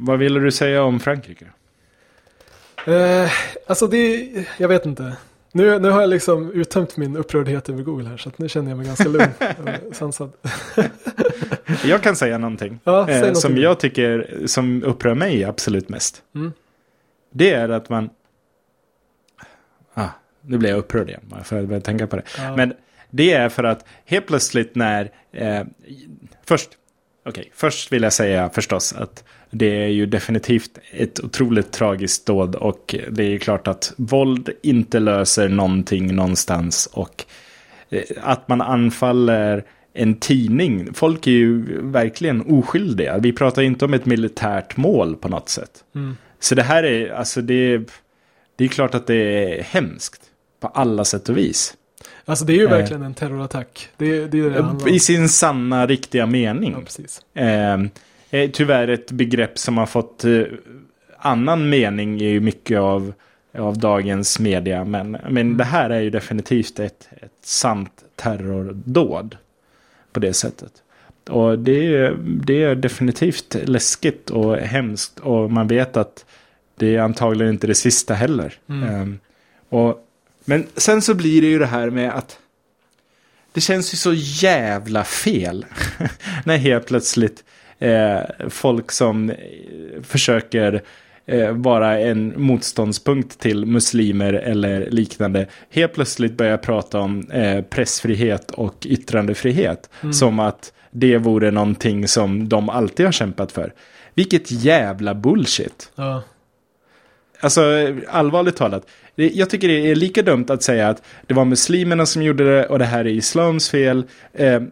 vad ville du säga om Frankrike? Eh, alltså det, jag vet inte. Nu, nu har jag liksom uttömt min upprördhet över Google här så nu känner jag mig ganska lugn och sansad. jag kan säga någonting ja, eh, någonting. som jag tycker som upprör mig absolut mest. Mm. Det är att man... Ah, nu blir jag upprörd igen, bara för att börja tänka på det. Ja. Men det är för att helt plötsligt när... Eh, först, okej, först vill jag säga förstås att det är ju definitivt ett otroligt tragiskt dåd och det är klart att våld inte löser någonting någonstans och eh, att man anfaller en tidning. Folk är ju verkligen oskyldiga. Vi pratar inte om ett militärt mål på något sätt. Mm. Så det här är, alltså det är, det är klart att det är hemskt på alla sätt och vis. Alltså det är ju eh. verkligen en terrorattack. Det, det är det I sin sanna, riktiga mening. Ja, precis. Eh, tyvärr ett begrepp som har fått eh, annan mening i mycket av, av dagens media. Men, men mm. det här är ju definitivt ett, ett sant terrordåd på det sättet. Och det är, det är definitivt läskigt och hemskt. Och man vet att det är antagligen inte det sista heller. Mm. Um, och, men sen så blir det ju det här med att det känns ju så jävla fel. när helt plötsligt eh, folk som försöker eh, vara en motståndspunkt till muslimer eller liknande helt plötsligt börjar prata om eh, pressfrihet och yttrandefrihet. Mm. Som att det vore någonting som de alltid har kämpat för. Vilket jävla bullshit. Ja. Alltså allvarligt talat. Jag tycker det är lika dumt att säga att det var muslimerna som gjorde det och det här är islams fel.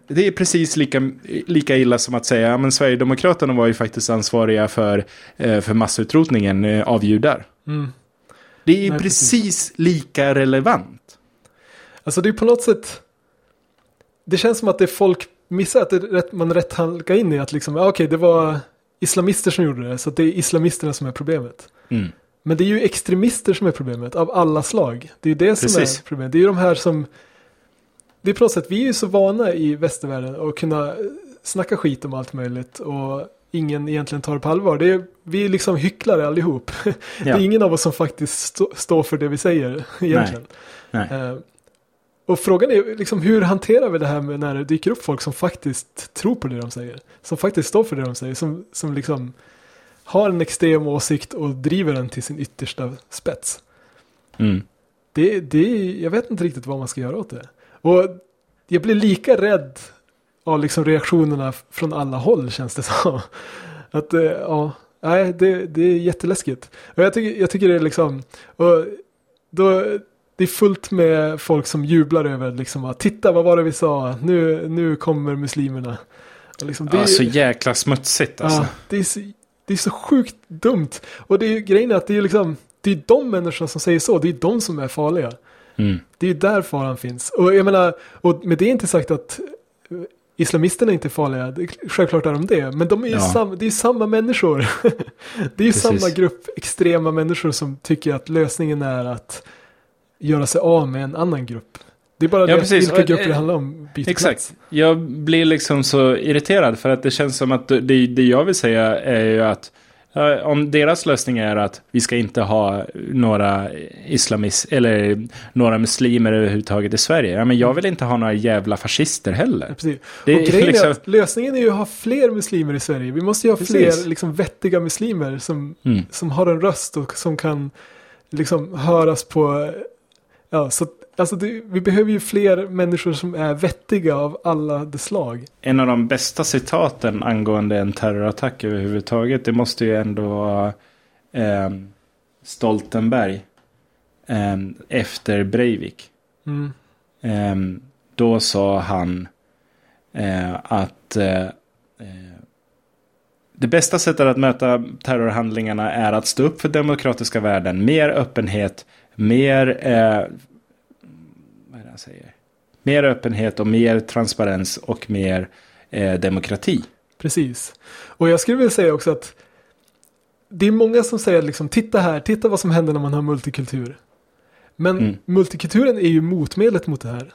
Det är precis lika, lika illa som att säga att Sverigedemokraterna var ju faktiskt ansvariga för, för massutrotningen av judar. Mm. Det är Nej, precis, precis lika relevant. Alltså det är på något sätt. Det känns som att det är folk missar att det, man rätt halkar in i att liksom, okej det var islamister som gjorde det så det är islamisterna som är problemet. Mm. Men det är ju extremister som är problemet, av alla slag. Det är ju det som Precis. är problemet. Det är ju de här som... Det är på något sätt, vi är ju så vana i västvärlden att kunna snacka skit om allt möjligt och ingen egentligen tar det på allvar. Det är, vi är liksom hycklare allihop. Ja. Det är ingen av oss som faktiskt stå, står för det vi säger egentligen. Nej. Nej. Uh, och frågan är liksom hur hanterar vi det här med när det dyker upp folk som faktiskt tror på det de säger. Som faktiskt står för det de säger. Som, som liksom har en extrem åsikt och driver den till sin yttersta spets. Mm. Det, det, jag vet inte riktigt vad man ska göra åt det. Och jag blir lika rädd av liksom reaktionerna från alla håll känns det som. Att ja, nej, det, det är jätteläskigt. Och jag tycker, jag tycker det är liksom, och då, det är fullt med folk som jublar över liksom att titta vad var det vi sa, nu, nu kommer muslimerna. Liksom, det ja, så jäkla smutsigt alltså. Ja, det är så det är så sjukt dumt. Och det är ju grejen att det är liksom, det är de människorna som säger så, det är de som är farliga. Mm. Det är ju där faran finns. Och jag menar, och med det är inte sagt att islamisterna är inte är farliga, självklart är de det. Men de är ju ja. sam, det är samma människor. det är ju Precis. samma grupp extrema människor som tycker att lösningen är att göra sig av med en annan grupp. Det är bara ja, det precis. vilka grupper det handlar om. Exakt. Jag blir liksom så irriterad för att det känns som att det, det jag vill säga är ju att om deras lösning är att vi ska inte ha några islamis eller några muslimer överhuvudtaget i Sverige. Ja, men jag vill inte ha några jävla fascister heller. Precis. Det och grejen liksom... är att lösningen är ju att ha fler muslimer i Sverige. Vi måste ju ha Precis. fler liksom, vettiga muslimer som, mm. som har en röst och som kan liksom höras på Ja, så alltså det, vi behöver ju fler människor som är vettiga av alla de slag. En av de bästa citaten angående en terrorattack överhuvudtaget, det måste ju ändå vara eh, Stoltenberg eh, efter Breivik. Mm. Eh, då sa han eh, att eh, eh, det bästa sättet att möta terrorhandlingarna är att stå upp för demokratiska värden, mer öppenhet, mer, eh, han säger? Mer öppenhet och mer transparens och mer eh, demokrati. Precis. Och jag skulle vilja säga också att det är många som säger liksom titta här, titta vad som händer när man har multikultur. Men mm. multikulturen är ju motmedlet mot det här.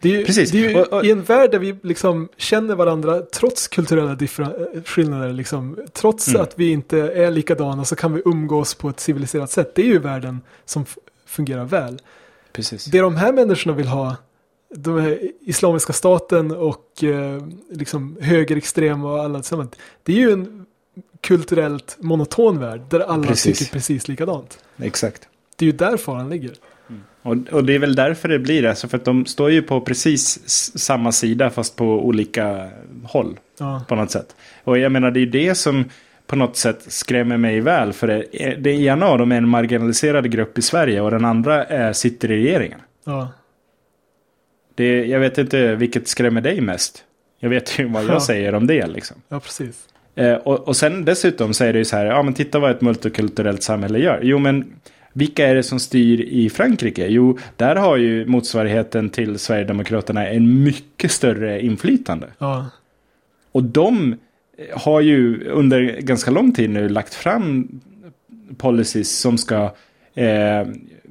Det är ju, Precis. Det är ju Och- och- i en värld där vi liksom känner varandra trots kulturella differ- skillnader. Liksom, trots Mm. att vi inte är likadana så kan vi umgås på ett civiliserat sätt. Det är ju världen som fungerar väl. Precis. Det de här människorna vill ha, de här Islamiska staten och eh, liksom högerextrema och alla tillsammans. Det är ju en kulturellt monoton värld där alla Precis. tycker precis likadant. Exakt. Det är ju där faran ligger. Och, och det är väl därför det blir det. Alltså för att de står ju på precis samma sida fast på olika håll. Ja, På något sätt. Och jag menar det är ju det som på något sätt skrämmer mig väl. För det, det ena av dem är en marginaliserad grupp i Sverige och den andra är, sitter i regeringen. ja, Det, jag vet inte vilket skrämmer dig mest. Jag vet ju vad jag Ja. säger om det liksom. ja, precis. Eh, och, och sen dessutom så är det ju så här, ja men titta vad ett multikulturellt samhälle gör. Jo men vilka är det som styr i Frankrike? Jo, där har ju motsvarigheten till Sverigedemokraterna en mycket större inflytande. Ja, Och de har ju under ganska lång tid nu lagt fram policies som ska eh,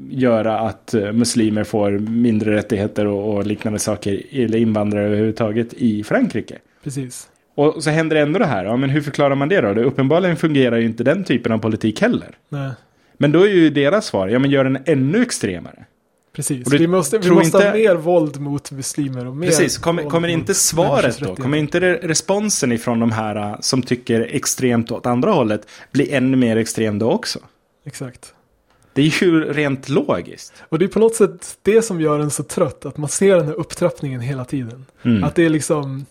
göra att eh, muslimer får mindre rättigheter och, och liknande saker, eller invandrare överhuvudtaget i Frankrike. precis. Och så händer ändå det här. Ja, men hur förklarar man det då? Det uppenbarligen fungerar ju inte den typen av politik heller. Nej. Men då är ju deras svar, ja men gör den ännu extremare. Precis, vi måste, vi måste ha inte- mer våld mot muslimer. Och mer Precis, kommer, kommer inte svaret då, kommer inte re- responsen ifrån de här uh, som tycker extremt åt andra hållet bli ännu mer extrem då också? Exakt. Det är ju rent logiskt. Och det är på något sätt det som gör en så trött, att man ser den här upptrappningen hela tiden. Mm. Att det är liksom,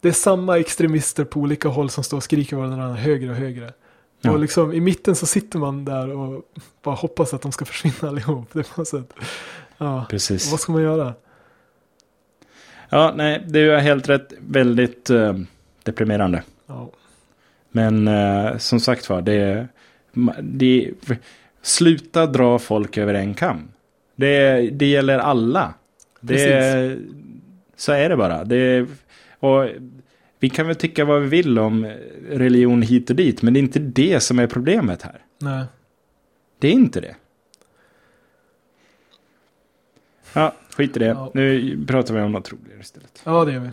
det är samma extremister på olika håll som står och skriker varandra högre och högre. Ja. Och liksom i mitten så sitter man där och bara hoppas att de ska försvinna allihop. Det på något sätt, ja, Precis. vad ska man göra? Ja, nej, det är helt rätt. Väldigt eh, deprimerande. Ja, Men eh, som sagt var, det, det, sluta dra folk över en kam. Det, det gäller alla. Det, så är det bara. Det, och vi kan väl tycka vad vi vill om religion hit och dit, men det är inte det som är problemet här. nej. Det är inte det. Ja, skit i det. Ja. Nu pratar vi om något roligare istället. Ja, det gör vi.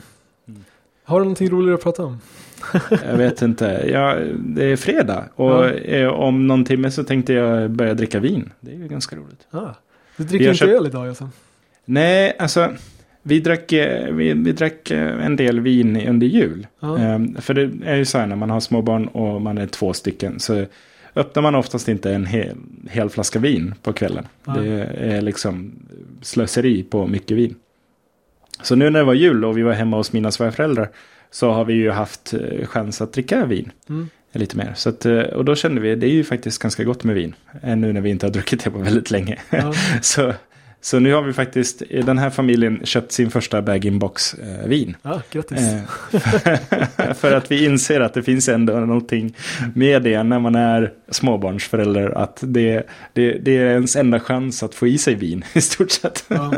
Mm. Har du någonting roligare att prata om? Jag vet inte. Ja, det är fredag och Ja. eh, om någon timme så tänkte jag börja dricka vin. Det är ju ganska roligt. Ah, du dricker inte köpt- öl idag alltså? Nej, alltså vi drack, eh, vi, vi drack eh, en del vin under jul. Ja. Ehm, för det är ju så här när man har små barn och man är två stycken så öppnar man oftast inte en hel, hel flaska vin på kvällen. Nej. Det är liksom slöseri på mycket vin. Så nu när det var jul och vi var hemma hos mina svärföräldrar så har vi ju haft eh, chans att dricka vin Mm. lite mer. Så att, och då kände vi det är ju faktiskt ganska gott med vin. Nu när vi inte har druckit det på väldigt länge. Ja. så, så nu har vi faktiskt den här familjen köpt sin första bag-in-box eh, vin. ja, grattis. Eh, för att vi inser att det finns ändå någonting med det när man är småbarnsförälder. Att det, det, det är ens enda chans att få i sig vin i stort sett. Ja.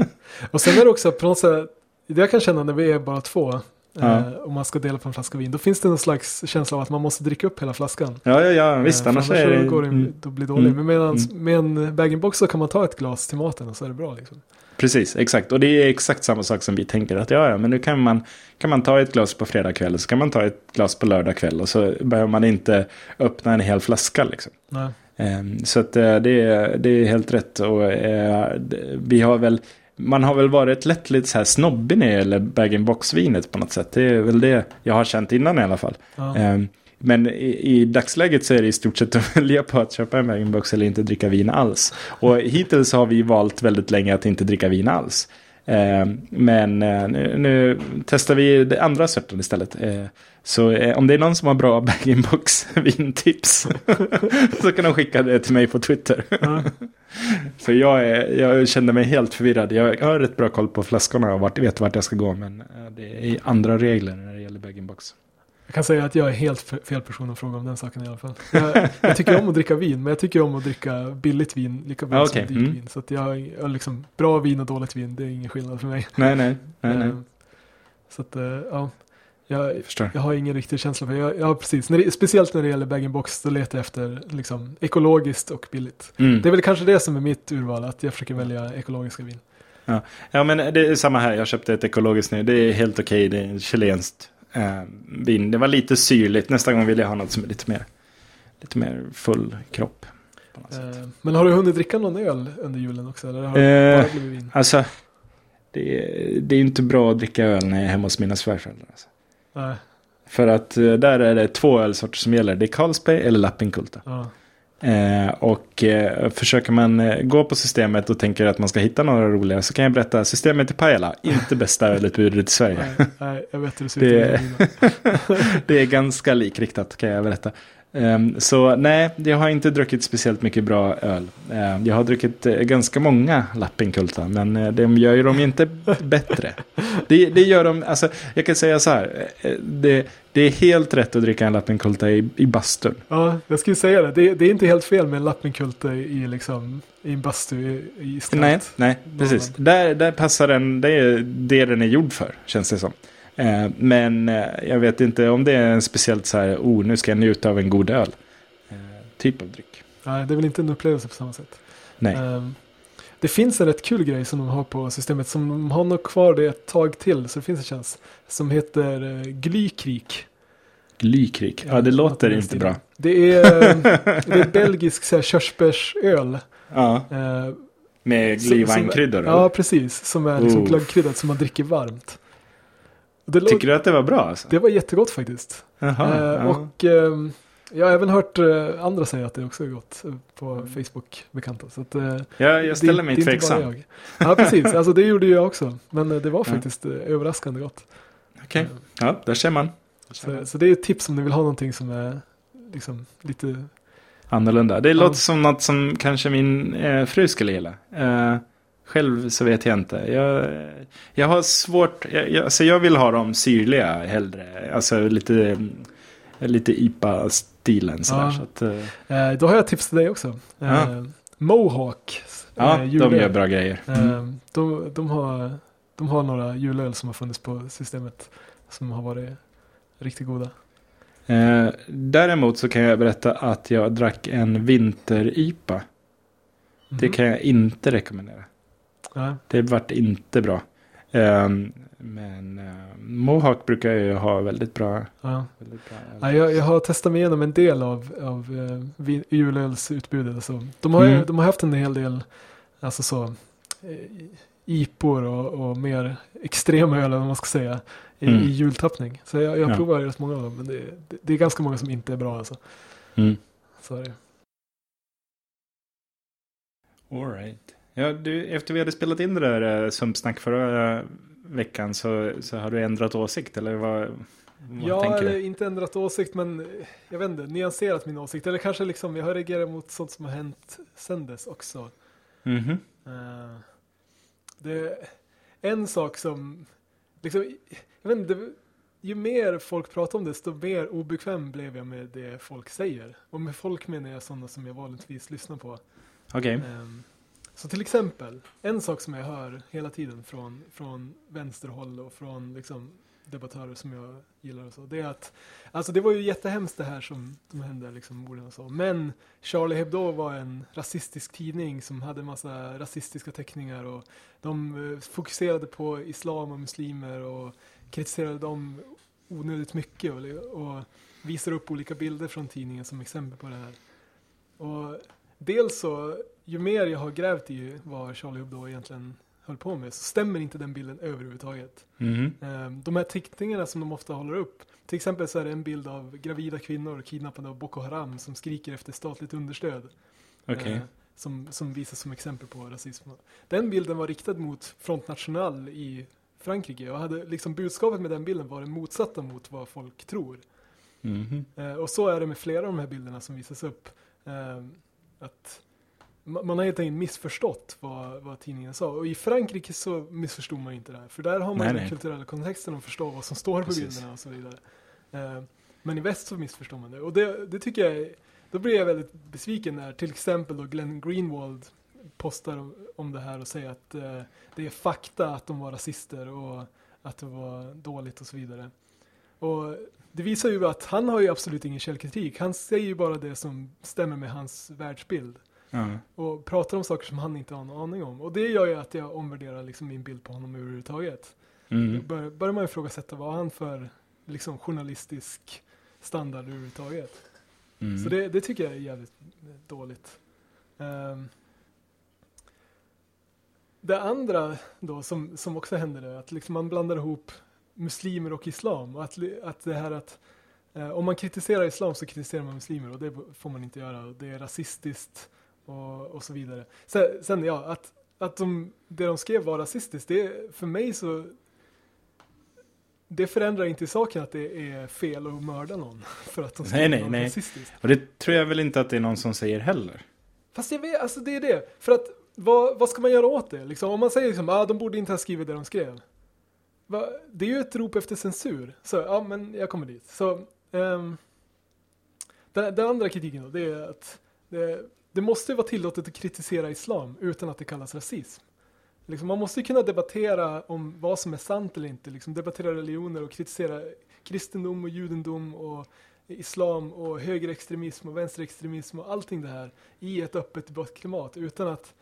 Och sen är det också på något sätt, det jag kan känna när vi är bara två, Ja. eh, och man ska dela på en flaska vin, då finns det någon slags känsla av att man måste dricka upp hela flaskan. Ja, ja, ja visst. Eh, Annars, för är det... så går det, Mm, då blir det dåligt. Mm. Men medans, med en bag-in-box så kan man ta ett glas till maten och så är det bra. Liksom. precis, exakt. Och det är exakt samma sak som vi tänker. Att ja, ja, men nu kan man, kan man ta ett glas på fredag kväll. Så kan man ta ett glas på lördag kväll. Och så behöver man inte öppna en hel flaska liksom. Nej. Ehm, Så att eh, det är, det är helt rätt. Och vi har väl, man har väl varit lätt lite så här snobbig när det gäller bag-in-box-vinet på något sätt. Det är väl det jag har känt innan i alla fall. Ja. Ehm, Men i, i dagsläget så är det i stort sett att välja på att köpa en bag-in-box eller inte dricka vin alls. Och hittills har vi valt väldigt länge att inte dricka vin alls. Ehm, Men eh, nu, nu testar vi det andra sorten istället. Eh, Så eh, om det är någon som har bra bag-in-box vintips så kan de skicka det till mig på Twitter. Ja. För jag, är, jag kände mig helt förvirrad. Jag har rätt bra koll på flaskorna och vart, vet vart jag ska gå. Men eh, det är andra regler när det gäller bag-in-box. Jag kan säga att jag är helt fe- fel person att fråga om den saken i alla fall. Jag, jag tycker om att dricka vin, men jag tycker om att dricka billigt vin lika bra Ah, som dyrt Mm. vin. Så att jag, jag har liksom bra vin och dåligt vin, det är ingen skillnad för mig. Nej, nej. nej, nej. Så att, eh, ja. Jag, Jag jag har ingen riktig känsla för jag, ja, precis. När det, speciellt när det gäller bag-in-box, då letar jag efter liksom, ekologiskt och billigt. Mm. Det är väl kanske det som är mitt urval, att jag försöker välja ekologiska vin. Ja. ja, men det är samma här. Jag köpte ett ekologiskt nu. Det är helt okej. Det är chilenskt eh, vin. Det var lite syrligt. Nästa gång vill jag ha något som är lite mer, lite mer full kropp. Eh, men har du hunnit dricka någon öl under julen också? Eller har det Eh, bara blivit vin? Alltså, det är, det är inte bra att dricka öl när jag är hemma hos mina svärföräldrar. Alltså. Nej, För att eh, där är det två ölsorter som gäller. Det är Carlsberg eller Lappinkulta. ja. Eh, och eh, försöker man eh, gå på systemet och tänker att man ska hitta några roliga så kan jag berätta systemet i Pajala, inte bästa ölutbudet i Sverige. nej, nej, jag vet hur det ser Det- ut. vinen. det är ganska likriktat kan jag berätta. Ehm, så nej, jag har inte druckit speciellt mycket bra öl. Ehm, jag har druckit eh, ganska många Lappinkulta, men eh, de gör ju dem inte bättre. Det, det gör de, alltså jag kan säga så här, eh, det, det är helt rätt att dricka en Lappinkulta i, i bastun. Ja, jag skulle säga det. det. Det är inte helt fel med en lappinkulte i, liksom, i en bastu i, i Strand. Nej, nej, precis. Där, där passar den, det är det den är gjord för, känns det som. Eh, men eh, jag vet inte om det är en speciellt så här, oh, nu ska jag njuta av en god öl. Eh, typ av dryck. Nej, det är väl inte en upplevelse på samma sätt. Nej. Ehm, det finns en rätt kul grej som de har på systemet som de har nog kvar det ett tag till så det finns en chans. Som heter Glykrik. Glykrik. Ja, det låter i den inte bra. Det är, det är belgisk så här, körsbärsöl. Ja, med glühweinkryddor. Ja, precis. Som är liksom Oh. glöggkryddat som man dricker varmt. Och Det, lå- Tycker du att det var bra? Alltså? det var jättegott faktiskt. Jaha, Eh, ja. Och ehm, jag har även hört eh, andra säga att det också är gott eh, på Facebook-bekanta. Så att, eh, jag, jag ställer det- mig det är inte bara tveksam. jag. Ja, precis. Alltså det gjorde jag också. Men eh, det var Ja. faktiskt eh, överraskande gott. Okej, Eh, ja, där ser man. Så, så det är ett tips om ni vill ha någonting som är liksom lite... Annorlunda. Det Ja. låter som något som kanske min eh, fru skulle gilla. Eh, själv så vet jag inte. Jag, jag har svårt, jag, jag, alltså jag vill ha dem syrliga hellre. Alltså lite, mm, lite IPA-stilen sådär. Ja. Så att, eh, Eh, då har jag tips till dig också. Eh, Ja. Mohawk. ja, eh, de gör bra grejer. Mm. Eh, de, de, har, de har några julöl som har funnits på systemet. Som har varit riktigt goda. Eh, däremot så kan jag berätta att jag drack en vinter-IPA. Det Mhm. kan jag inte rekommendera. Det vart inte bra. Ehm, men uh, Mohawk brukar ju ha väldigt bra. Ja. Väldigt bra Ja, jag, jag har testat mig igenom en del av, av uh, julölsutbudet. Alltså, de, har, ju- Mm. de har haft en hel del alltså så, eh, IPor och, och mer extrema öl, vad man ska säga, i, Mm. i jultappning. Så jag, jag Ja. provar rätt många av dem, men det, det, det är ganska många som inte är bra. Alltså. Mm. Så är det. All right. Ja, du, efter vi hade spelat in det där uh, sumpsnack förra eh, veckan så, så har du ändrat åsikt eller vad, vad Ja, eller inte ändrat åsikt, men eh, jag vet inte, nyanserat min åsikt. Eller kanske liksom, jag har reagerat mot sånt som har hänt sen dess också. Mhm. Eh, det en sak som, liksom, jag vet inte, ju mer folk pratar om det, desto mer obekväm blev jag med det folk säger. Och med folk menar jag sådana som jag vanligtvis lyssnar på. Okej. Ehm, så till exempel, en sak som jag hör hela tiden från, från vänsterhåll och från liksom, debattörer som jag gillar och så, det är att, alltså det var ju jättehemskt det här som, som hände, liksom morden och så, men Charlie Hebdo var en rasistisk tidning som hade massa rasistiska teckningar och de eh, fokuserade på islam och muslimer och kritiserade dem onödigt mycket och, och visar upp olika bilder från tidningen som exempel på det här. Och dels så, ju mer jag har grävt i vad Charlie Hebdo egentligen höll på med så stämmer inte den bilden överhuvudtaget. Ehm, De här teckningarna som de ofta håller upp, till exempel så är det en bild av gravida kvinnor kidnappade av Boko Haram som skriker efter statligt understöd. Okej. Eh, som, som visas som exempel på rasism. Den bilden var riktad mot Front National i Frankrike och hade liksom budskapet med den bilden var det motsatta mot vad folk tror. Eh, och så är det med flera av de här bilderna som visas upp. Att man har helt enkelt missförstått vad, vad tidningen sa. Och i Frankrike så missförstod man inte det här. För där har man Nej, den nej. kulturella kontexten och förstår vad som står på Precis. bilderna och så vidare. Eh, men i väst så missförstår man det. Och det, det tycker jag, då blir jag väldigt besviken när till exempel då Glenn Greenwald postar om, om det här och säger att eh, det är fakta att de var rasister och att det var dåligt och så vidare. Och det visar ju att han har ju absolut ingen källkritik. Han säger ju bara det som stämmer med hans världsbild. Ja. Och pratar om saker som han inte har någon aning om. Och det gör ju att jag omvärderar liksom min bild på honom överhuvudtaget. Då Mm. bör, börjar man ifrågasätta vad han för liksom, journalistisk standard överhuvudtaget. Mm. Så det, det tycker jag är jävligt dåligt. Ehm, det andra då som, som också händer är att liksom man blandar ihop muslimer och islam. Och att, att det här att eh, om man kritiserar islam så kritiserar man muslimer och det får man inte göra. Det är rasistiskt och, och så vidare. Sen, sen ja, att, att de, det de skrev var rasistiskt, det för mig så det förändrar inte saken att det är fel att mörda någon för att de Nej, nej, nej. rasistiskt. Och det tror jag väl inte att det är någon som säger heller. Fast jag vet, alltså det är det. För att vad, vad ska man göra åt det? Liksom, om man säger liksom, ah, de borde inte ha skrivit det de skrev. Va, det är ju ett rop efter censur. Så ja, men jag kommer dit. Så ehm, den, den andra kritiken då, det är att det, det måste vara tillåtet att kritisera islam utan att det kallas rasism. Liksom, man måste ju kunna debattera om vad som är sant eller inte. Liksom, debattera religioner och kritisera kristendom och judendom och islam och högerextremism och vänsterextremism och allting det här i ett öppet debattklimat utan att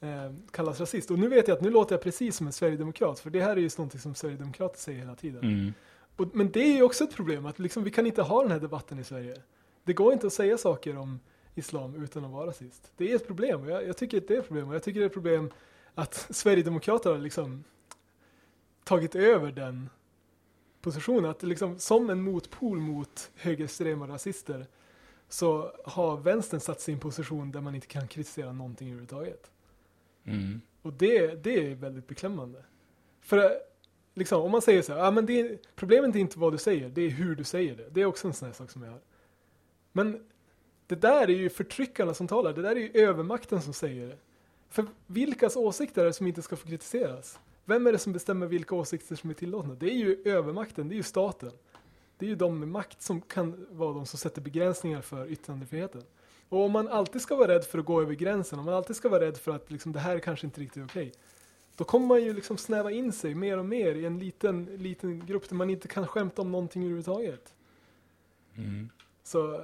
eh, kallas rasist. Och nu vet jag att nu låter jag precis som en sverigedemokrat för det här är ju någonting som sverigedemokrater säger hela tiden. Mm. Och, men det är ju också ett problem att liksom, vi kan inte ha den här debatten i Sverige. Det går inte att säga saker om islam utan att vara rasist. Det är ett problem jag, jag tycker att det är ett problem och jag tycker det är ett problem att Sverigedemokraterna har liksom tagit över den positionen. Att liksom, som en motpol mot högerextrema rasister så har vänstern satt en position där man inte kan kritisera någonting överhuvudtaget. Mm. Och det, det är väldigt beklämmande. För liksom, om man säger så här, ah, men det problemet är inte vad du säger, det är hur du säger det. Det är också en sån här sak som jag har. Men det där är ju förtryckarna som talar, det där är ju övermakten som säger det. För vilkas åsikter är det som inte ska få kritiseras? Vem är det som bestämmer vilka åsikter som är tillåtna? Det är ju övermakten, det är ju staten. Det är ju de med makt som kan vara de som sätter begränsningar för yttrandefriheten. Och om man alltid ska vara rädd för att gå över gränsen, om man alltid ska vara rädd för att liksom, det här är kanske inte riktigt okej. Då kommer man ju liksom snäva in sig mer och mer i en liten, liten grupp där man inte kan skämta om någonting överhuvudtaget. Mm. Så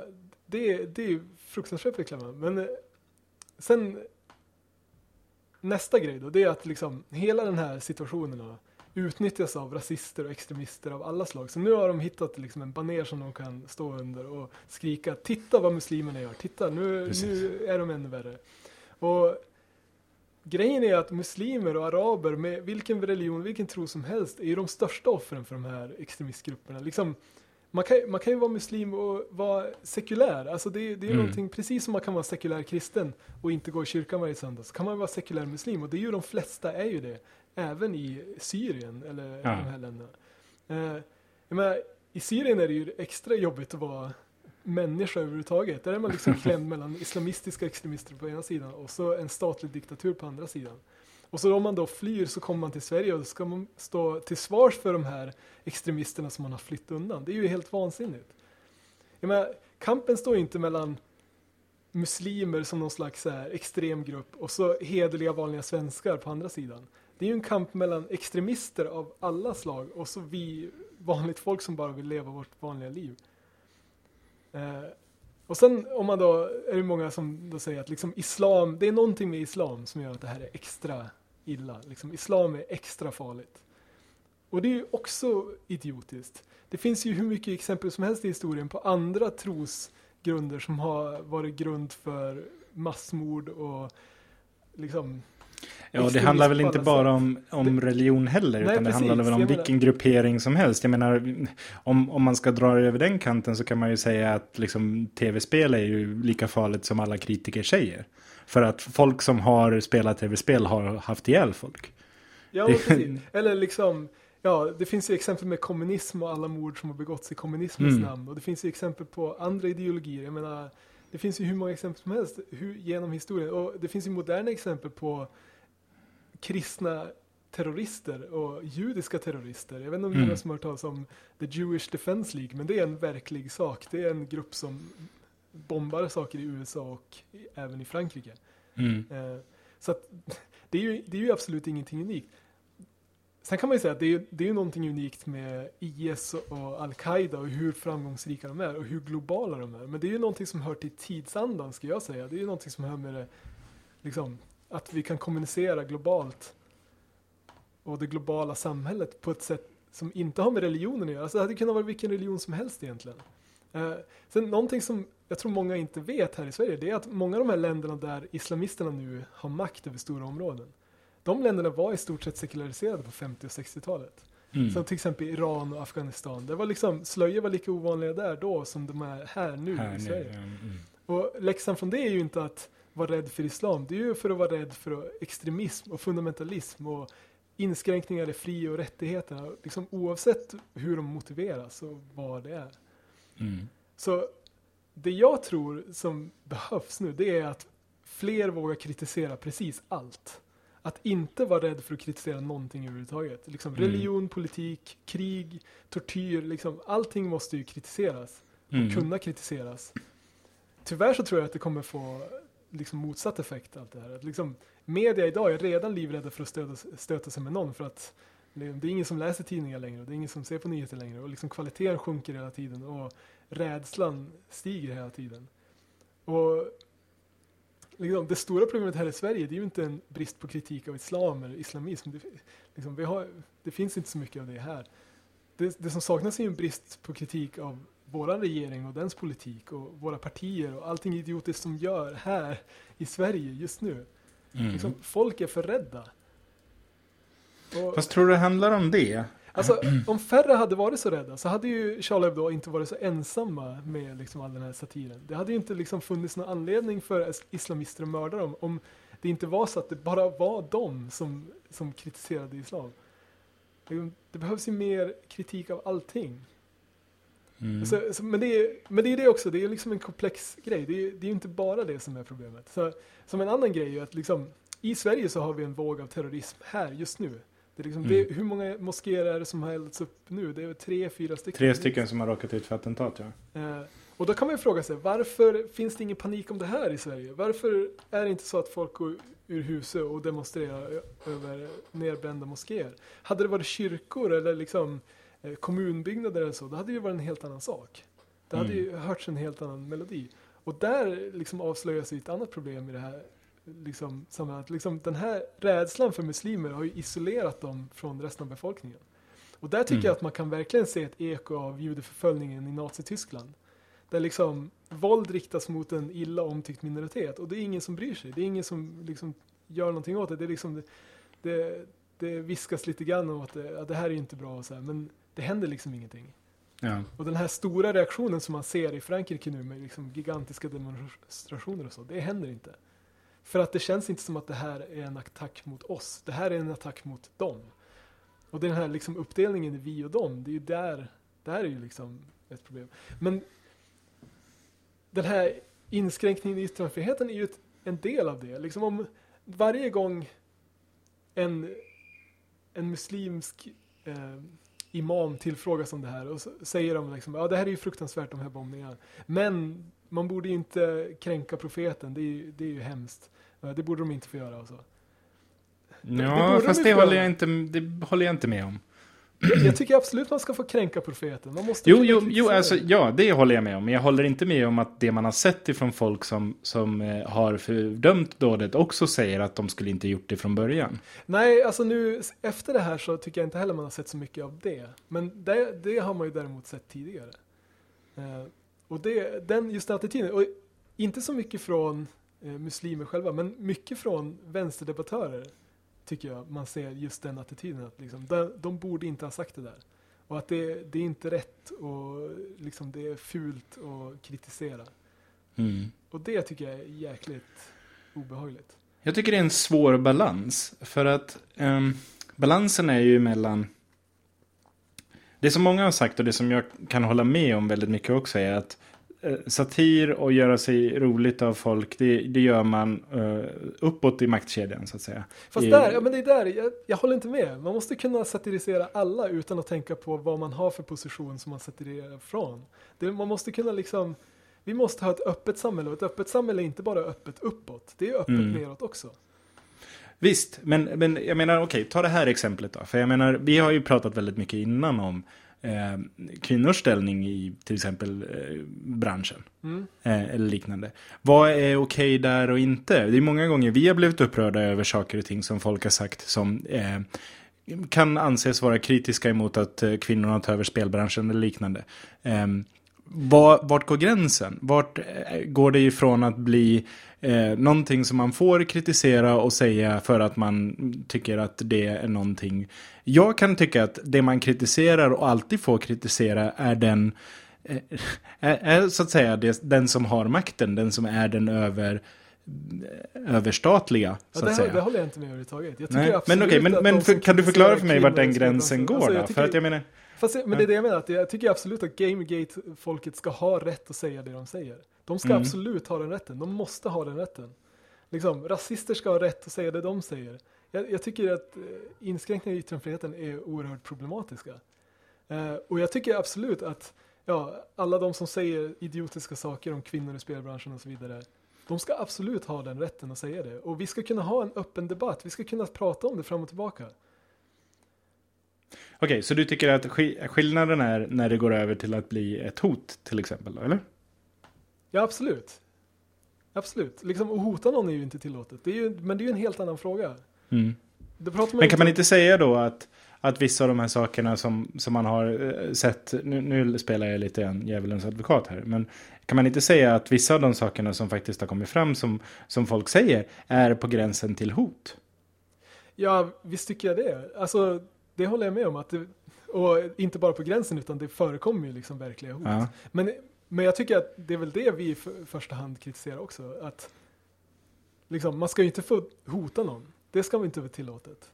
det, det är ju fruktansvärt beklämmande. Men eh, sen nästa grej då, det är att liksom hela den här situationen då, utnyttjas av rasister och extremister av alla slag. Så nu har de hittat liksom en baner som de kan stå under och skrika titta vad muslimerna gör, titta nu, nu är de ännu värre. Och grejen är att muslimer och araber med vilken religion, vilken tro som helst är ju de största offren för de här extremistgrupperna. Liksom, man, kan, man kan ju vara muslim och vara sekulär. Alltså det, det är Mm. någonting, precis som man kan vara sekulär kristen och inte gå i kyrkan varje söndag, så kan man vara sekulär muslim. Och det är ju de flesta är ju det. Även i Syrien eller Ja. de här länderna. Eh, jag menar, I Syrien är det ju extra jobbigt att vara människa överhuvudtaget. Där är man liksom klämd mellan islamistiska extremister på ena sidan och så en statlig diktatur på andra sidan. Och så om man då flyr så kommer man till Sverige och då ska man stå till svars för de här extremisterna som man har flytt undan. Det är ju helt vansinnigt. Jag menar, kampen står ju inte mellan muslimer som någon slags här, extrem grupp och så hederliga vanliga svenskar på andra sidan. Det är ju en kamp mellan extremister av alla slag och så vi vanligt folk som bara vill leva vårt vanliga liv. Eh, och sen om man då, är det många som då säger att liksom islam, det är någonting med islam som gör att det här är extra illa. Liksom, islam är extra farligt. Och det är ju också idiotiskt. Det finns ju hur mycket exempel som helst i historien på andra trosgrunder som har varit grund för massmord och liksom Ja, det handlar väl inte bara om, om religion heller, Nej, utan det precis. handlar väl om vilken gruppering som helst. Jag menar, om, om man ska dra det över den kanten så kan man ju säga att liksom, tv-spel är ju lika farligt som alla kritiker säger. För att folk som har spelat tv-spel har haft ihjäl folk. Ja, Det- precis. Eller liksom, ja, det finns ju exempel med kommunism och alla mord som har begåtts i kommunismens Mm. namn. Och det finns ju exempel på andra ideologier. Jag menar, det finns ju hur många exempel som helst hur, genom historien. Och det finns ju moderna exempel på kristna terrorister och judiska terrorister. Jag vet inte om Mm. som har hört talas om The Jewish Defense League, men det är en verklig sak. Det är en grupp som bombar saker i USA och även i Frankrike. Mm. Eh, Så att det är, ju, det är ju absolut ingenting unikt sen kan man ju säga att det är, det är någonting unikt med IS och Al-Qaida och hur framgångsrika de är och hur globala de är. Men det är ju någonting som hör till tidsandan ska jag säga. Det är ju någonting som hör med det, liksom, att vi kan kommunicera globalt och det globala samhället på ett sätt som inte har med religionen att göra. Alltså det hade kunnat vara vilken religion som helst egentligen. Eh, sen någonting som jag tror många inte vet här i Sverige, det är att många av de här länderna där islamisterna nu har makt över stora områden, de länderna var i stort sett sekulariserade på 50 och 60-talet. Mm. Som till exempel Iran och Afghanistan. Det var liksom, slöjor var lika ovanliga där då som de är här nu här i Sverige. Nu, mm. Och läxan från det är ju inte att vara rädd för islam. Det är ju för att vara rädd för extremism och fundamentalism och inskränkningar i fri och rättigheterna. Liksom oavsett hur de motiveras och vad det är. Mm. Så det jag tror som behövs nu det är att fler vågar kritisera precis allt. Att inte vara rädd för att kritisera någonting överhuvudtaget. Liksom mm. Religion, politik, krig, tortyr, liksom, allting måste ju kritiseras. Och mm. kunna kritiseras. Tyvärr så tror jag att det kommer få liksom motsatt effekt allt det här. Att liksom, media idag är redan livrädda för att stöta, stöta sig med någon för att det är ingen som läser tidningar längre, det är ingen som ser på nyheter längre och liksom kvaliteten sjunker hela tiden och rädslan stiger hela tiden. Och liksom, det stora problemet här i Sverige det är ju inte en brist på kritik av islam eller islamism. Det, liksom, vi har, det finns inte så mycket av det här. Det, det som saknas är en brist på kritik av vår regering och dens politik och våra partier och allting idiotiskt som gör här i Sverige just nu. Mm. Liksom, folk är för rädda. Och, Fast tror du det handlar om det? Alltså, om färre hade varit så rädda så hade ju Charlie Hebdo inte varit så ensamma med liksom all den här satiren. Det hade ju inte liksom funnits någon anledning för islamister att mörda dem om det inte var så att det bara var de som, som kritiserade islam. Det behövs ju mer kritik av allting. Mm. Så, så, men, det är, men det är det också, det är liksom en komplex grej. Det är, det är inte bara det som är problemet. Så, som en annan grej är att liksom, i Sverige så har vi en våg av terrorism här just nu. Det är liksom, mm. det, hur många moskéer är det som har eldats upp nu? Det är tre, fyra stycken. Tre stycken som har råkat ut för attentat, ja. Eh, och då kan man ju fråga sig, varför finns det ingen panik om det här i Sverige? Varför är det inte så att folk går ur huset och demonstrerar över nerbrända moskéer? Hade det varit kyrkor eller liksom eh, kommunbyggnader eller så, då hade det ju varit en helt annan sak. Det hade mm. ju hörts en helt annan melodi. Och där liksom avslöjas ett annat problem i det här liksom, samhället. Liksom, den här rädslan för muslimer har ju isolerat dem från resten av befolkningen. Och där tycker mm. jag att man kan verkligen se ett eko av judeförföljningen i Nazityskland. Där liksom våld riktas mot en illa omtyckt minoritet och det är ingen som bryr sig. Det är ingen som liksom gör någonting åt det. Det, är liksom, det, det, det viskas lite grann om att det, ja, det här är inte bra och så här, men det händer liksom ingenting. Ja. Och den här stora reaktionen som man ser i Frankrike nu med liksom gigantiska demonstrationer och så, det händer inte. För att det känns inte som att det här är en attack mot oss. Det här är en attack mot dem. Och den här liksom uppdelningen i vi och dem, det är ju där, där är ju liksom ett problem. Men den här inskränkningen i yttrandefriheten är ju ett, en del av det. Liksom om varje gång en, en muslimsk eh, imam tillfrågas om det här och så säger de liksom, ja det här är ju fruktansvärt de här bombningarna. Men man borde inte kränka profeten, det är, ju, det är ju hemskt. Det borde de inte få göra och så. Ja, det fast det håller, jag inte, det håller jag inte med om. Jag, tycker absolut man ska få kränka profeten. Man måste jo, jo, jo alltså, ja, det håller jag med om. Men jag håller inte med om att det man har sett ifrån folk som, som eh, har fördömt dådet också säger att de skulle inte gjort det från början. Nej, alltså nu efter det här så tycker jag inte heller man har sett så mycket av det. Men det, det har man ju däremot sett tidigare. Och det, den, just den attityden, och inte så mycket från eh, muslimer själva, men mycket från vänsterdebattörer tycker jag man ser just den attityden. Att liksom, de, de borde inte ha sagt det där. Och att det, det är inte rätt och liksom det är fult att kritisera. Mm. Och det tycker jag är jäkligt obehagligt. Jag tycker det är en svår balans. För att um, balansen är ju mellan det som många har sagt och det som jag kan hålla med om väldigt mycket också är att eh, satir och göra sig roligt av folk, det, det gör man uh, uppåt i maktkedjan så att säga. Fast I, där, ja men det är där, jag, jag, håller inte med. Man måste kunna satirisera alla utan att tänka på vad man har för position som man satiriserar från. Det, man måste kunna liksom, vi måste ha ett öppet samhälle och ett öppet samhälle är inte bara öppet uppåt, det är öppet mm. neråt också. Visst, men, men jag menar okej, ta det här exemplet då. För jag menar, vi har ju pratat väldigt mycket innan om eh, kvinnors ställning i till exempel eh, branschen. Mm. Eh, eller liknande. Vad är okej där och inte? Det är många gånger vi har blivit upprörda över saker och ting som folk har sagt som eh, kan anses vara kritiska emot att eh, kvinnorna tar över spelbranschen eller liknande. Eh, var, vart går gränsen? Vart eh, går det ifrån att bli eh, någonting som man får kritisera och säga för att man tycker att det är någonting. Jag kan tycka att det man kritiserar och alltid får kritisera är den eh, är, är så att säga det, den som har makten, den som är den över överstatliga. Ja, Så det, att säga. det håller jag inte med överhuvudtaget. Jag tycker Nej. absolut Men okej, men, att men de för, kan du förklara för mig vart den gränsen går ska- då? alltså, jag För att tycker- jag menar, Fast, men det är det jag menar, att jag tycker absolut att Gamergate-folket ska ha rätt att säga det de säger. De ska Mm. absolut ha den rätten, de måste ha den rätten. Liksom, rasister ska ha rätt att säga det de säger. Jag, jag tycker att eh, inskränkningar i yttrandefriheten är oerhört problematiska. Eh, och jag tycker absolut att ja, alla de som säger idiotiska saker om kvinnor i spelbranschen och så vidare, de ska absolut ha den rätten att säga det. Och vi ska kunna ha en öppen debatt, vi ska kunna prata om det fram och tillbaka. Okej, så du tycker att ski- skillnaden är när det går över till att bli ett hot till exempel, eller? Ja, absolut. Absolut. Liksom, att hota någon är ju inte tillåtet. Det är ju, men det är ju en helt annan fråga. Mm. Men kan man inte säga då att, att vissa av de här sakerna som, som man har eh, sett, nu, nu spelar jag lite en djävulens advokat här, men kan man inte säga att vissa av de sakerna som faktiskt har kommit fram som, som folk säger är på gränsen till hot? Ja, visst tycker jag det. Alltså, det håller jag med om. Att det, och inte bara på gränsen, utan det förekommer ju liksom verkliga hot. Ja. Men, men jag tycker att det är väl det vi i för, första hand kritiserar också. Att liksom, man ska ju inte få hota någon. Det ska man inte vara tillåtet.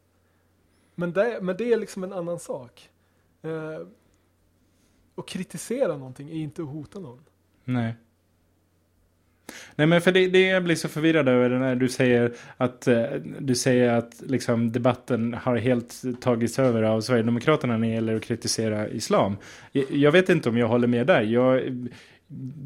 Men det, men det är liksom en annan sak. Eh, att kritisera någonting är inte att hota någon. Nej. Nej men för det, det jag blir så förvirrad över när du säger att eh, du säger att liksom debatten har helt tagits över av Sverigedemokraterna när det gäller att kritisera islam. Jag, jag vet inte om jag håller med där. Jag,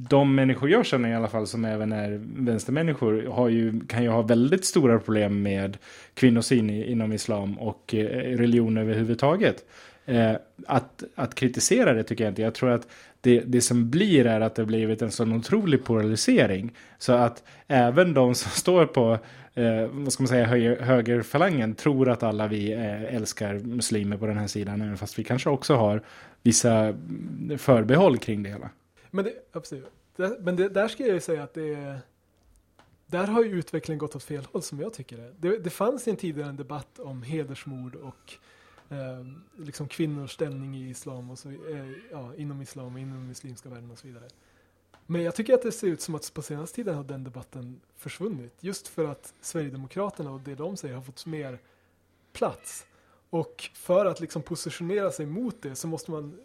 de människor jag känner i alla fall som även är vänstermänniskor har ju, kan ju ha väldigt stora problem med kvinnosyn inom islam och eh, religion överhuvudtaget. Eh, att, att kritisera det tycker jag inte. Jag tror att det, det som blir är att det har blivit en sån otrolig polarisering. Så att även de som står på eh, vad ska man säga, höger, högerfalangen tror att alla vi eh, älskar muslimer på den här sidan. Även fast vi kanske också har vissa mm, förbehåll kring det hela. Men, det, absolut. Det, men det, där ska jag ju säga att det är, där har ju utvecklingen gått åt fel håll som jag tycker det. Det, det fanns en tidigare en debatt om hedersmord och eh, liksom kvinnors ställning i islam och så, eh, ja, inom islam och inom muslimska världen och så vidare. Men jag tycker att det ser ut som att på senaste tiden har den debatten försvunnit. Just för att Sverigedemokraterna och det de säger har fått mer plats. Och för att liksom positionera sig mot det så måste man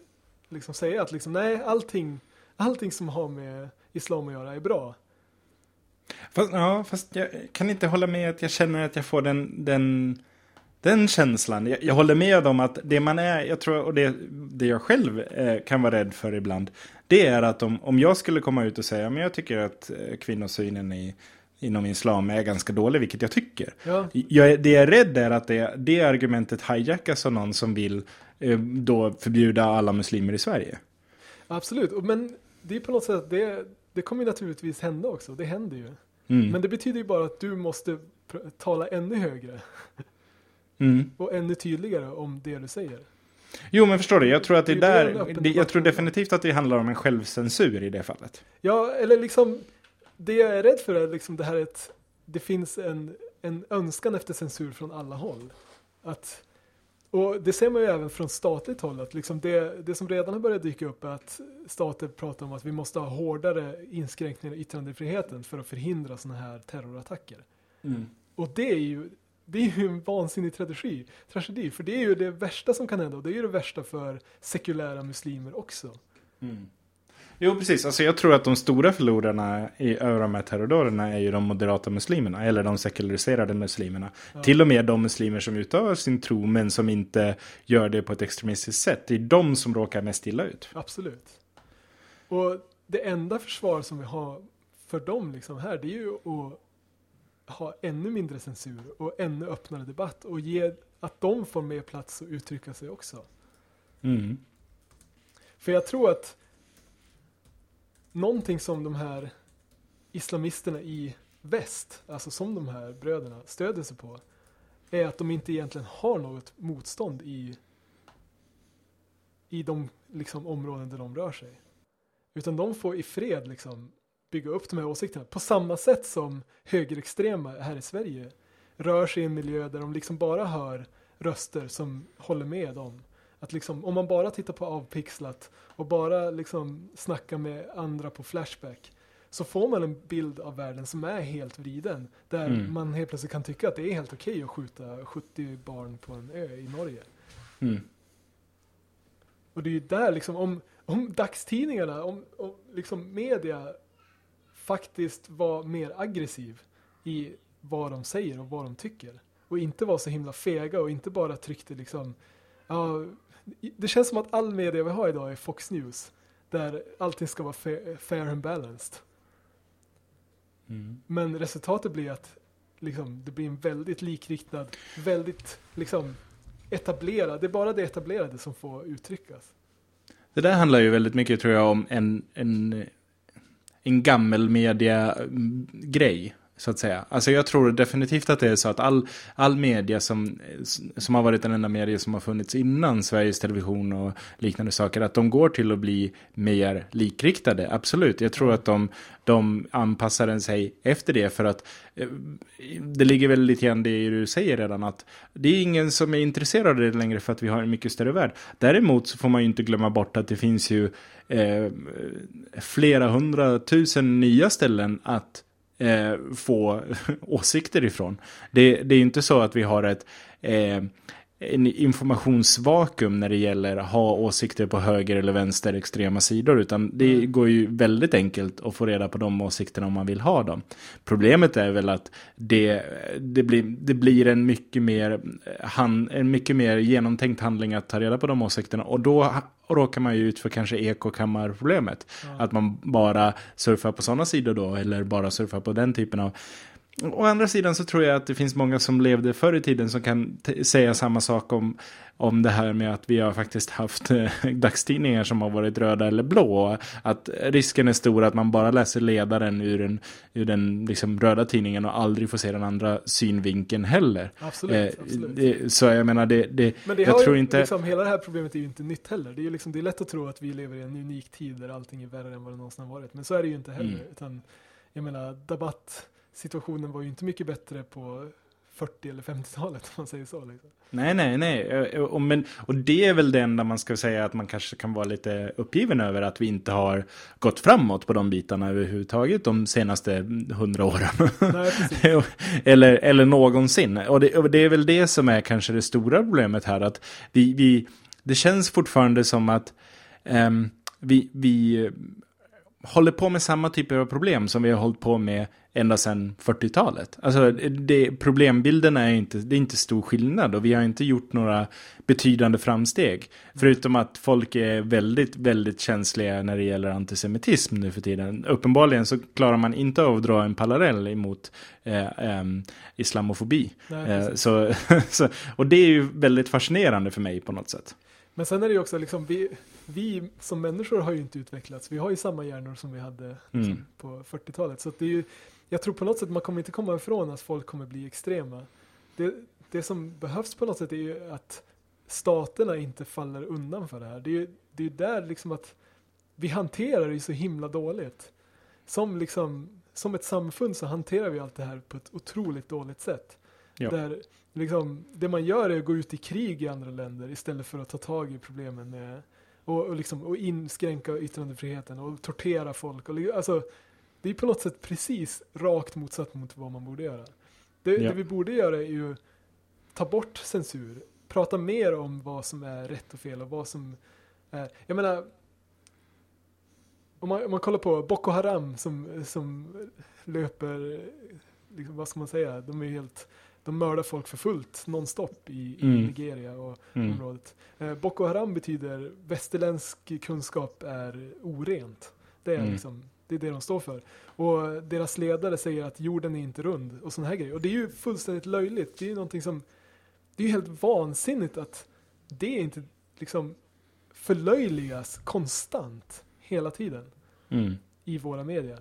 liksom säga att liksom, nej, allting, allting som har med islam att göra är bra. Fast, ja, fast jag kan inte hålla med att jag känner att jag får den, den, den känslan. Jag, jag håller med om att det man är, jag tror, och det, det jag själv eh, kan vara rädd för ibland, det är att om, om jag skulle komma ut och säga, men jag tycker att eh, kvinnosynen i, inom islam är ganska dålig, vilket jag tycker. Ja, Jag, det jag är rädd är att det, det argumentet hijackas av någon som vill eh, då förbjuda alla muslimer i Sverige. absolut. Men det är på något sätt, det, det kommer naturligtvis hända också. Det händer ju. Mm. Men det betyder ju bara att du måste tala ännu högre Mm. och ännu tydligare om det du säger. Jo, men förstår du, jag tror att det Det där, det, jag tror definitivt att det handlar om en självcensur i det fallet. Ja, eller liksom, det jag är rädd för är liksom det här att det finns en, en önskan efter censur från alla håll. Att, och det ser man ju även från statligt håll, att liksom det, det som redan har börjat dyka upp är att stater pratar om att vi måste ha hårdare inskränkningar i yttrandefriheten för att förhindra sådana här terrorattacker. Och det är ju, det är ju en vansinnig tragedi, tragedi, för det är ju det värsta som kan hända och det är ju det värsta för sekulära muslimer också. Jo, precis. Alltså, jag tror att de stora förlorarna i över de här terrordåden är ju de moderata muslimerna, eller de sekulariserade muslimerna. Ja. Till och med de muslimer som utövar sin tro, men som inte gör det på ett extremistiskt sätt. Det är de som råkar mest illa ut. Absolut. Och det enda försvar som vi har för dem liksom här, det är ju att, ha ännu mindre censur och ännu öppnare debatt och ge att de får mer plats att uttrycka sig också. Mm. För jag tror att någonting som de här islamisterna i väst, alltså som de här bröderna stöder sig på, är att de inte egentligen har något motstånd i, i de liksom, områden där de rör sig. Utan de får i fred liksom, bygga upp de här åsikterna på samma sätt som högerextrema här i Sverige rör sig i en miljö där de liksom bara hör röster som håller med dem. Att liksom, om man bara tittar på avpixlat och bara liksom snackar med andra på Flashback så får man en bild av världen som är helt vriden. Där Mm. man helt plötsligt kan tycka att det är helt okej att skjuta 70 barn på en ö i Norge. Mm. Och det är ju där liksom, om, om dagstidningarna, om, om liksom media faktiskt var mer aggressiv i vad de säger och vad de tycker. Och inte var så himla fega och inte bara tryckte liksom, ja, det känns som att all media vi har idag är Fox News. Där allting ska vara fair, fair and balanced. Mm. Men resultatet blir att liksom, det blir en väldigt likriktad, väldigt liksom etablerad, det är bara det etablerade som får uttryckas. Det där handlar ju väldigt mycket tror jag om en, en, en gammelmedia-grej. Så att säga. Alltså jag tror definitivt att det är så att all, all media som, som har varit den enda media som har funnits innan Sveriges Television och liknande saker, att de går till att bli mer likriktade. Absolut, jag tror att de, de anpassar sig efter det för att eh, det ligger väl lite grann det du säger redan att det är ingen som är intresserad av det längre för att vi har en mycket större värld. Däremot så får man ju inte glömma bort att det finns ju eh, flera hundratusen nya ställen att eh, få åsikter ifrån. Det, det är inte så att vi har ett eh, en informationsvakuum när det gäller att ha åsikter på höger eller vänster extrema sidor utan det Mm. går ju väldigt enkelt att få reda på de åsikterna om man vill ha dem. Problemet är väl att det, det, blir, det blir en mycket, mer, han, en mycket mer genomtänkt handling att ta reda på de åsikterna och då råkar man ju ut för kanske ekokammarproblemet. Att man bara surfar på sådana sidor då eller bara surfar på den typen av Å andra sidan så tror jag att det finns många som levde förr i tiden som kan säga samma sak om, om det här med att vi har faktiskt haft eh, dagstidningar som har varit röda eller blå. Att risken är stor att man bara läser ledaren ur den, ur den liksom röda tidningen och aldrig får se den andra synvinkeln heller. Absolut, Eh, absolut. det, så jag menar, det, det, Men det jag tror ju, inte... liksom, hela det här problemet är ju inte nytt heller. Det är ju liksom, det är lätt att tro att vi lever i en unik tid där allting är värre än vad det någonsin har varit. Men så är det ju inte heller. Mm. Utan, jag menar, debattsituationen var ju inte mycket bättre på 40 eller 50-talet om man säger så. Liksom. Nej, nej, nej. Eh, Och, men, och det är väl det enda man ska säga att man kanske kan vara lite uppgiven över att vi inte har gått framåt på de bitarna överhuvudtaget de senaste hundra åren. Nej, eller, eller någonsin. Och det, och det är väl det som är kanske det stora problemet här. Att vi, vi, det känns fortfarande som att ehm, vi, vi håller på med samma typer av problem som vi har hållit på med ända sedan 40-talet. Alltså det, problembilden är inte, det är inte stor skillnad och vi har inte gjort några betydande framsteg. Förutom att folk är väldigt, väldigt känsliga när det gäller antisemitism nu för tiden. Uppenbarligen så klarar man inte av att dra en parallell emot eh, ehm, islamofobi. Nej, Eh, så, så, och det är ju väldigt fascinerande för mig på något sätt. Men sen är det ju också liksom, vi, vi som människor har ju inte utvecklats. Vi har ju samma hjärnor som vi hade liksom, Mm. på 40-talet. Så det är ju, jag tror på något sätt man kommer inte komma ifrån att folk kommer bli extrema. Det, det som behövs på något sätt är ju att staterna inte faller undan för det här. Det är ju det är där liksom att vi hanterar det så himla dåligt. Som liksom, som ett samfund så hanterar vi allt det här på ett otroligt dåligt sätt. Ja. Där liksom, det man gör är att gå ut i krig i andra länder istället för att ta tag i problemen med och, och, liksom, och inskränka yttrandefriheten och tortera folk. Och, alltså, det är på något sätt precis rakt motsatt mot vad man borde göra. Det, Ja. det vi borde göra är ju ta bort censur, prata mer om vad som är rätt och fel och vad som är, jag menar om man, om man kollar på Boko Haram som, som löper, liksom, vad ska man säga, de är helt, de mördar folk för fullt nonstop i, i Mm. Nigeria och Mm. området. Eh, Boko Haram betyder västerländsk kunskap är orent. Det är Mm. liksom Det är det de står för. Och deras ledare säger att jorden är inte rund och sådana här grejer. Och det är ju fullständigt löjligt. Det är ju någonting som, det är ju helt vansinnigt att det inte liksom förlöjligas konstant hela tiden Mm. i våra medier.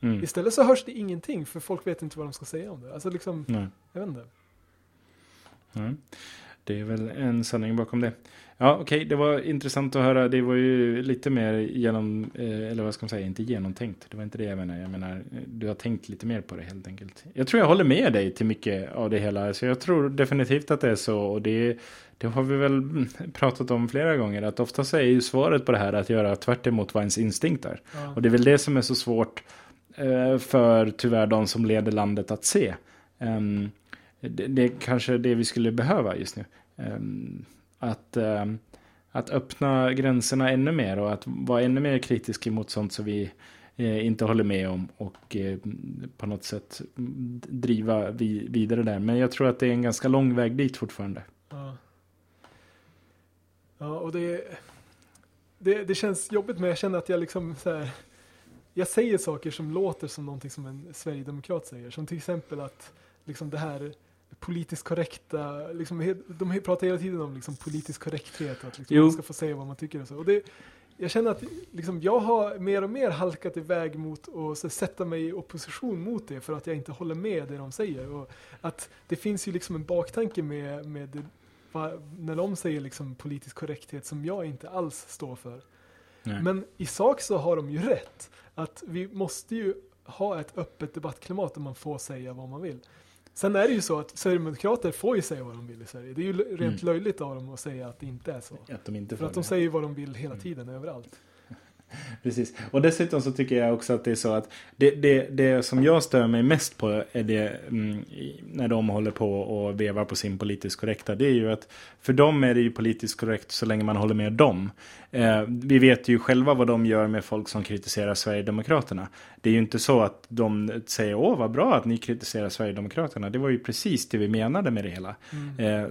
Mm. Istället så hörs det ingenting för folk vet inte vad de ska säga om det. Alltså liksom, Nej. Jag vet inte. Ja. Det är väl en sanning bakom det. Ja, okej, det var intressant att höra. Det var ju lite mer genom, eh, eller vad ska man säga, inte genomtänkt. Det var inte det jag menar. Jag menar, eh, du har tänkt lite mer på det helt enkelt. Jag tror jag håller med dig till mycket av det hela. Så jag tror definitivt att det är så. Och det, det har vi väl mm, pratat om flera gånger. Att oftast är ju svaret på det här att göra tvärt emot vad ens instinkt är. Ja. Och det är väl det som är så svårt eh, för tyvärr de som leder landet att se. Ehm, det, det är kanske det vi skulle behöva just nu. Ehm, att, ehm, att öppna gränserna ännu mer och att vara ännu mer kritisk mot sånt som vi eh, inte håller med om och eh, på något sätt driva vidare där. Men jag tror att det är en ganska lång väg dit fortfarande. Ja. Ja, och det, det, det känns jobbigt men jag känner att jag liksom så här, jag säger saker som låter som någonting som en sverigedemokrat säger. Som till exempel att liksom det här politiskt korrekta, liksom, de pratar hela tiden om liksom politisk korrekthet, att liksom man ska få säga vad man tycker och så. Och det, jag känner att liksom, jag har mer och mer halkat iväg mot att sätta mig i opposition mot det för att jag inte håller med det de säger. Och att det finns ju liksom en baktanke med, med det, va, när de säger liksom politisk korrekthet som jag inte alls står för. Nej. Men i sak så har de ju rätt. Att vi måste ju ha ett öppet debattklimat där man får säga vad man vill. Sen är det ju så att Sverigedemokrater får ju säga vad de vill i Sverige. Det är ju rent Mm. löjligt av dem att säga att det inte är så. Att de inte För att de säger vad de vill hela tiden, överallt. Precis. Och dessutom så tycker jag också att det är så att det, det, det som jag stör mig mest på är det mm, när de håller på och vevar på sin politiskt korrekta. Det är ju att för dem är det ju politiskt korrekt så länge man håller med dem. Eh, vi vet ju själva vad de gör med folk som kritiserar Sverigedemokraterna. Det är ju inte så att de säger åh vad bra att ni kritiserar Sverigedemokraterna. Det var ju precis det vi menade med det hela. Eh,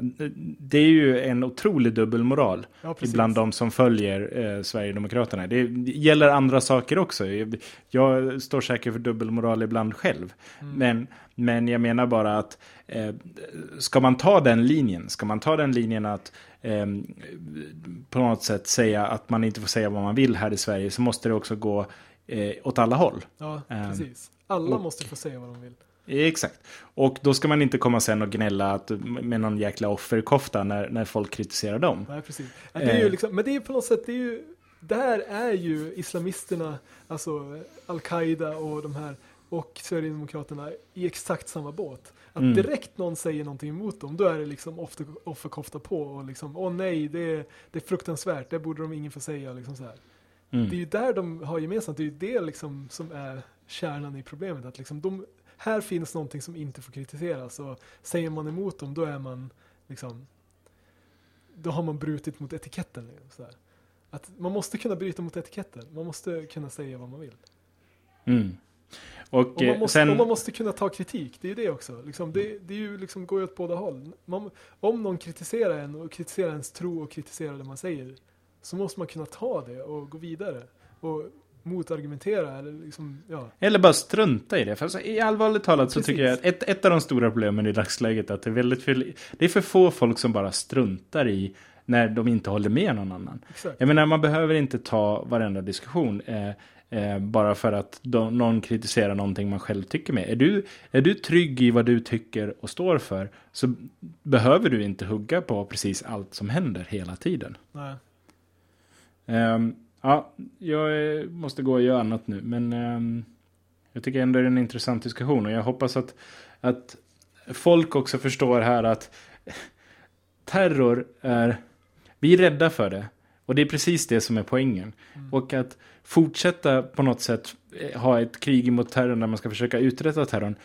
det är ju en otrolig dubbelmoral Ja, precis. ibland de som följer eh, Sverigedemokraterna. Det gäller andra saker också. Jag, jag står säkert för dubbelmoral ibland själv. Men, men jag menar bara att eh, ska man ta den linjen, ska man ta den linjen att eh, på något sätt säga att man inte får säga vad man vill här i Sverige så måste det också gå eh, åt alla håll. Ja, Ehm, precis. Alla och- måste få säga vad de vill. Exakt. Och då ska man inte komma sen och gnälla att, med någon jäkla offerkofta när, när folk kritiserar dem. Nej, precis. Ja, Det är ju Eh. liksom, men det är på något sätt, det är ju, där är ju islamisterna, alltså Al-Qaida och de här, och Sverigedemokraterna i exakt samma båt. Att Mm. direkt någon säger någonting emot dem, då är det liksom offer, offerkofta på och liksom, åh nej, det är, det är fruktansvärt, det borde de ingen få säga. Liksom så här. Mm. Det är ju där de har gemensamt, det är ju det liksom som är kärnan i problemet. Att liksom de, här finns någonting som inte får kritiseras och säger man emot dem då är man liksom då har man brutit mot etiketten. Liksom, så här. Att man måste kunna bryta mot etiketten. Man måste kunna säga vad man vill. Mm. Och, Och man måste, sen... och man måste kunna ta kritik. Det är ju det också. Liksom, det, det är ju liksom, går ju åt båda håll. Man, om någon kritiserar en och kritiserar ens tro och kritiserar det man säger så måste man kunna ta det och gå vidare. Och motargumentera eller liksom, ja. Eller bara strunta i det. För alltså, i allvarligt talat så Precis. tycker jag att ett, ett av de stora problemen i dagsläget är att det är väldigt för, det är för få folk som bara struntar i när de inte håller med någon annan. Exakt. Jag menar, man behöver inte ta varenda diskussion eh, eh, bara för att de, någon kritiserar någonting man själv tycker med. Är du, är du trygg i vad du tycker och står för så behöver du inte hugga på precis allt som händer hela tiden. Nej. Ehm, ja, jag eh, måste gå och göra annat nu, men ehm, jag tycker ändå det är en intressant diskussion och jag hoppas att, att folk också förstår här att terror är, vi är rädda för det och det är precis det som är poängen. Och att fortsätta på något sätt eh, ha ett krig mot terrorn där man ska försöka uträtta terrorn.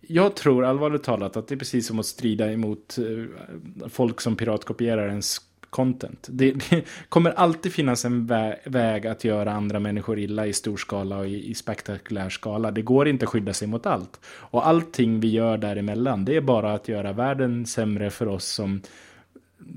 Jag tror allvarligt talat att det är precis som att strida emot eh, folk som piratkopierar ens content. Det, det kommer alltid finnas en vä väg att göra andra människor illa i stor skala och i, i spektakulär skala. Det går inte att skydda sig mot allt. Och allting vi gör däremellan, det är bara att göra världen sämre för oss som,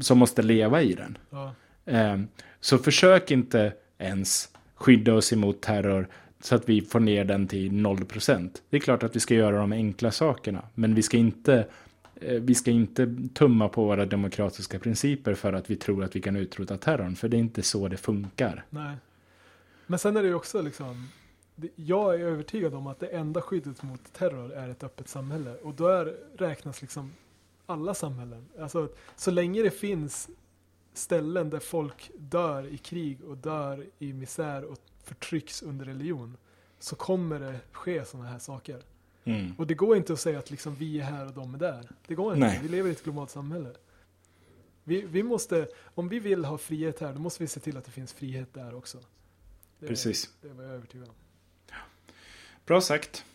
som måste leva i den. Ja. Eh, så försök inte ens skydda oss emot terror. Så att vi får ner den till 0%. Det är klart att vi ska göra de enkla sakerna. Men vi ska inte, eh, vi ska inte tumma på våra demokratiska principer för att vi tror att vi kan utrota terrorn. För det är inte så det funkar. Nej. Men sen är det ju också liksom, jag är övertygad om att det enda skyddet mot terror är ett öppet samhälle. Och då är, räknas liksom alla samhällen. Alltså så länge det finns ställen där folk dör i krig och dör i misär och förtrycks under religion. Så kommer det ske sådana här saker. Mm. Och det går inte att säga att liksom vi är här och de är där. Det går inte. Nej. Vi lever i ett globalt samhälle. Vi, vi måste, om vi vill ha frihet här, då måste vi se till att det finns frihet där också. Det, Precis. Det var jag övertygad om. Bra sagt.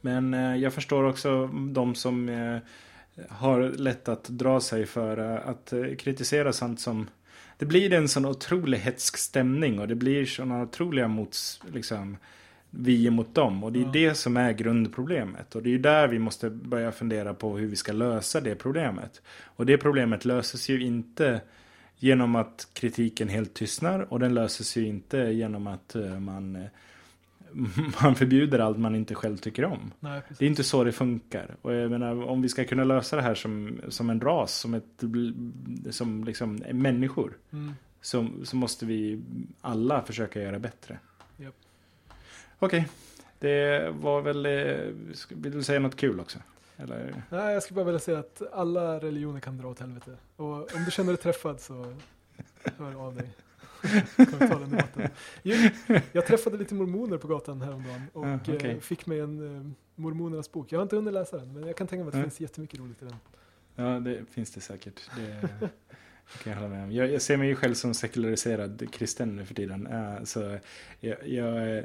Men eh, jag förstår också de som eh, har lätt att dra sig för eh, att eh, kritisera sånt som... Det blir en sån otrolig hetsk stämning och det blir såna otroliga mots... Liksom, vi mot dem. Och det är Ja. det som är grundproblemet. Och det är där vi måste börja fundera på hur vi ska lösa det problemet. Och det problemet löses ju inte genom att kritiken helt tystnar. Och den löses ju inte genom att eh, man, man förbjuder allt man inte själv tycker om. Nej. Det är inte så det funkar. Och jag menar, om vi ska kunna lösa det här som, som en ras, som, ett, som liksom människor, Mm. så, så måste vi alla försöka göra bättre. Japp. Okej, det var väl... eh, Vill du säga något kul också? Eller? Nej, jag skulle bara vilja säga att alla religioner kan dra åt helvete. Och om du känner dig träffad så hör av dig. Vi ta den debatten. Jo, Jag träffade lite mormoner på gatan häromdagen och Ja, okej. eh, fick mig en eh, mormonernas bok. Jag har inte hunnit läsa den, men jag kan tänka mig att det Ja. finns jättemycket roligt i den. Ja, det finns det säkert. Det, kan jag hålla med om. Jag, jag ser mig ju själv som sekulariserad kristen nu för tiden. Eh, Så jag, jag,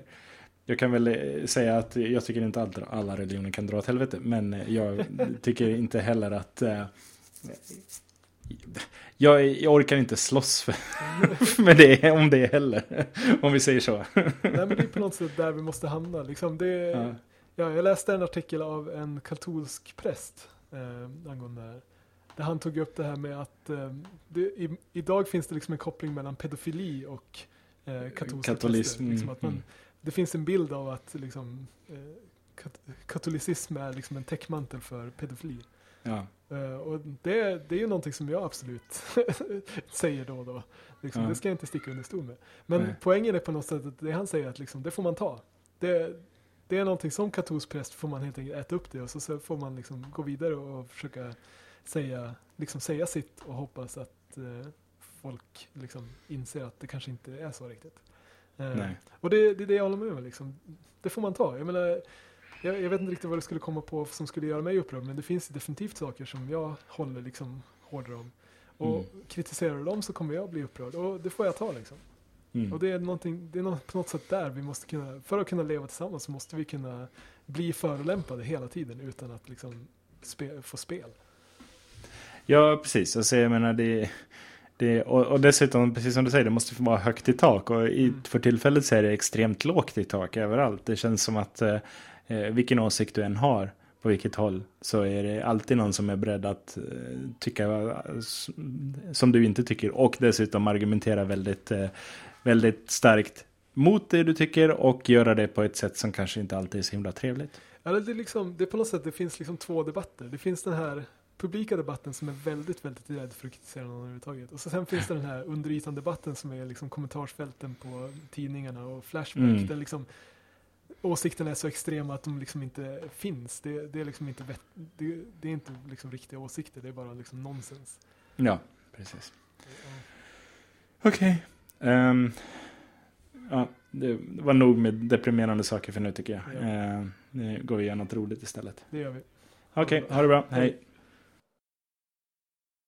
jag kan väl eh, säga att jag tycker inte att alla religioner kan dra åt helvete. Men jag tycker inte heller att... Jag, jag orkar inte slåss för, med det, om det heller. Om vi säger så. Nej, men det är på något sätt där vi måste hamna. Liksom det, Ja. ja. jag läste en artikel av en katolsk präst eh, angående det här. Där han tog upp det här med att eh, det, i, idag finns det liksom en koppling mellan pedofili och eh, katolska Katolism, präster. Liksom att man, mm. Det finns en bild av att liksom, eh, kat, katolicism är liksom en täckmantel för pedofili. Ja. Eh, och det, det är ju någonting som jag absolut säger då och då. Liksom, Ja. Det ska jag inte sticka under stol med. Men Nej. poängen är på något sätt att det han säger att liksom, det får man ta. Det, det är någonting som katolsk präst får man helt enkelt äta upp det och så, så får man liksom gå vidare och försöka säga, liksom säga sitt och hoppas att eh, folk liksom inser att det kanske inte är så riktigt. Nej. och det, det är det jag håller med om. Liksom. Det får man ta. Jag, menar, jag, jag vet inte riktigt vad det skulle komma på som skulle göra mig upprörd. Men det finns definitivt saker som jag håller liksom hårdare om. Och Mm. kritiserar du dem så kommer jag bli upprörd. Och det får jag ta liksom. Mm. Och det är, någonting, det är nå- på något sätt där vi måste kunna, för att kunna leva tillsammans så måste vi kunna bli förolämpade hela tiden utan att liksom spe, få spel. Ja, precis. Alltså, jag menar, det, det, och, och dessutom, precis som du säger, det måste vara högt i tak. Och i, Mm. för tillfället så är det extremt lågt i tak överallt. Det känns som att eh, vilken åsikt du än har, på vilket håll, så är det alltid någon som är beredd att eh, tycka eh, som du inte tycker. Och dessutom argumentera väldigt, eh, väldigt starkt mot det du tycker och göra det på ett sätt som kanske inte alltid är så himla trevligt. Eller det, är liksom, det är på något sätt, det finns liksom två debatter. Det finns den här publika debatten som är väldigt, väldigt rädd för att kritisera någon överhuvudtaget. Och så sen finns det den här underytan debatten som är liksom kommentarsfälten på tidningarna och Flashback. Mm. Där liksom åsikterna är så extrema att de liksom inte finns. Det, det är liksom inte, det, det är inte liksom riktiga åsikter, det är bara liksom nonsens. Ja, precis. Okej. Ehm, ja, det var nog med deprimerande saker för nu tycker jag. Ja. Ehm, nu går vi igenom något roligt istället. Det gör vi. Okej, ha det bra. Hej.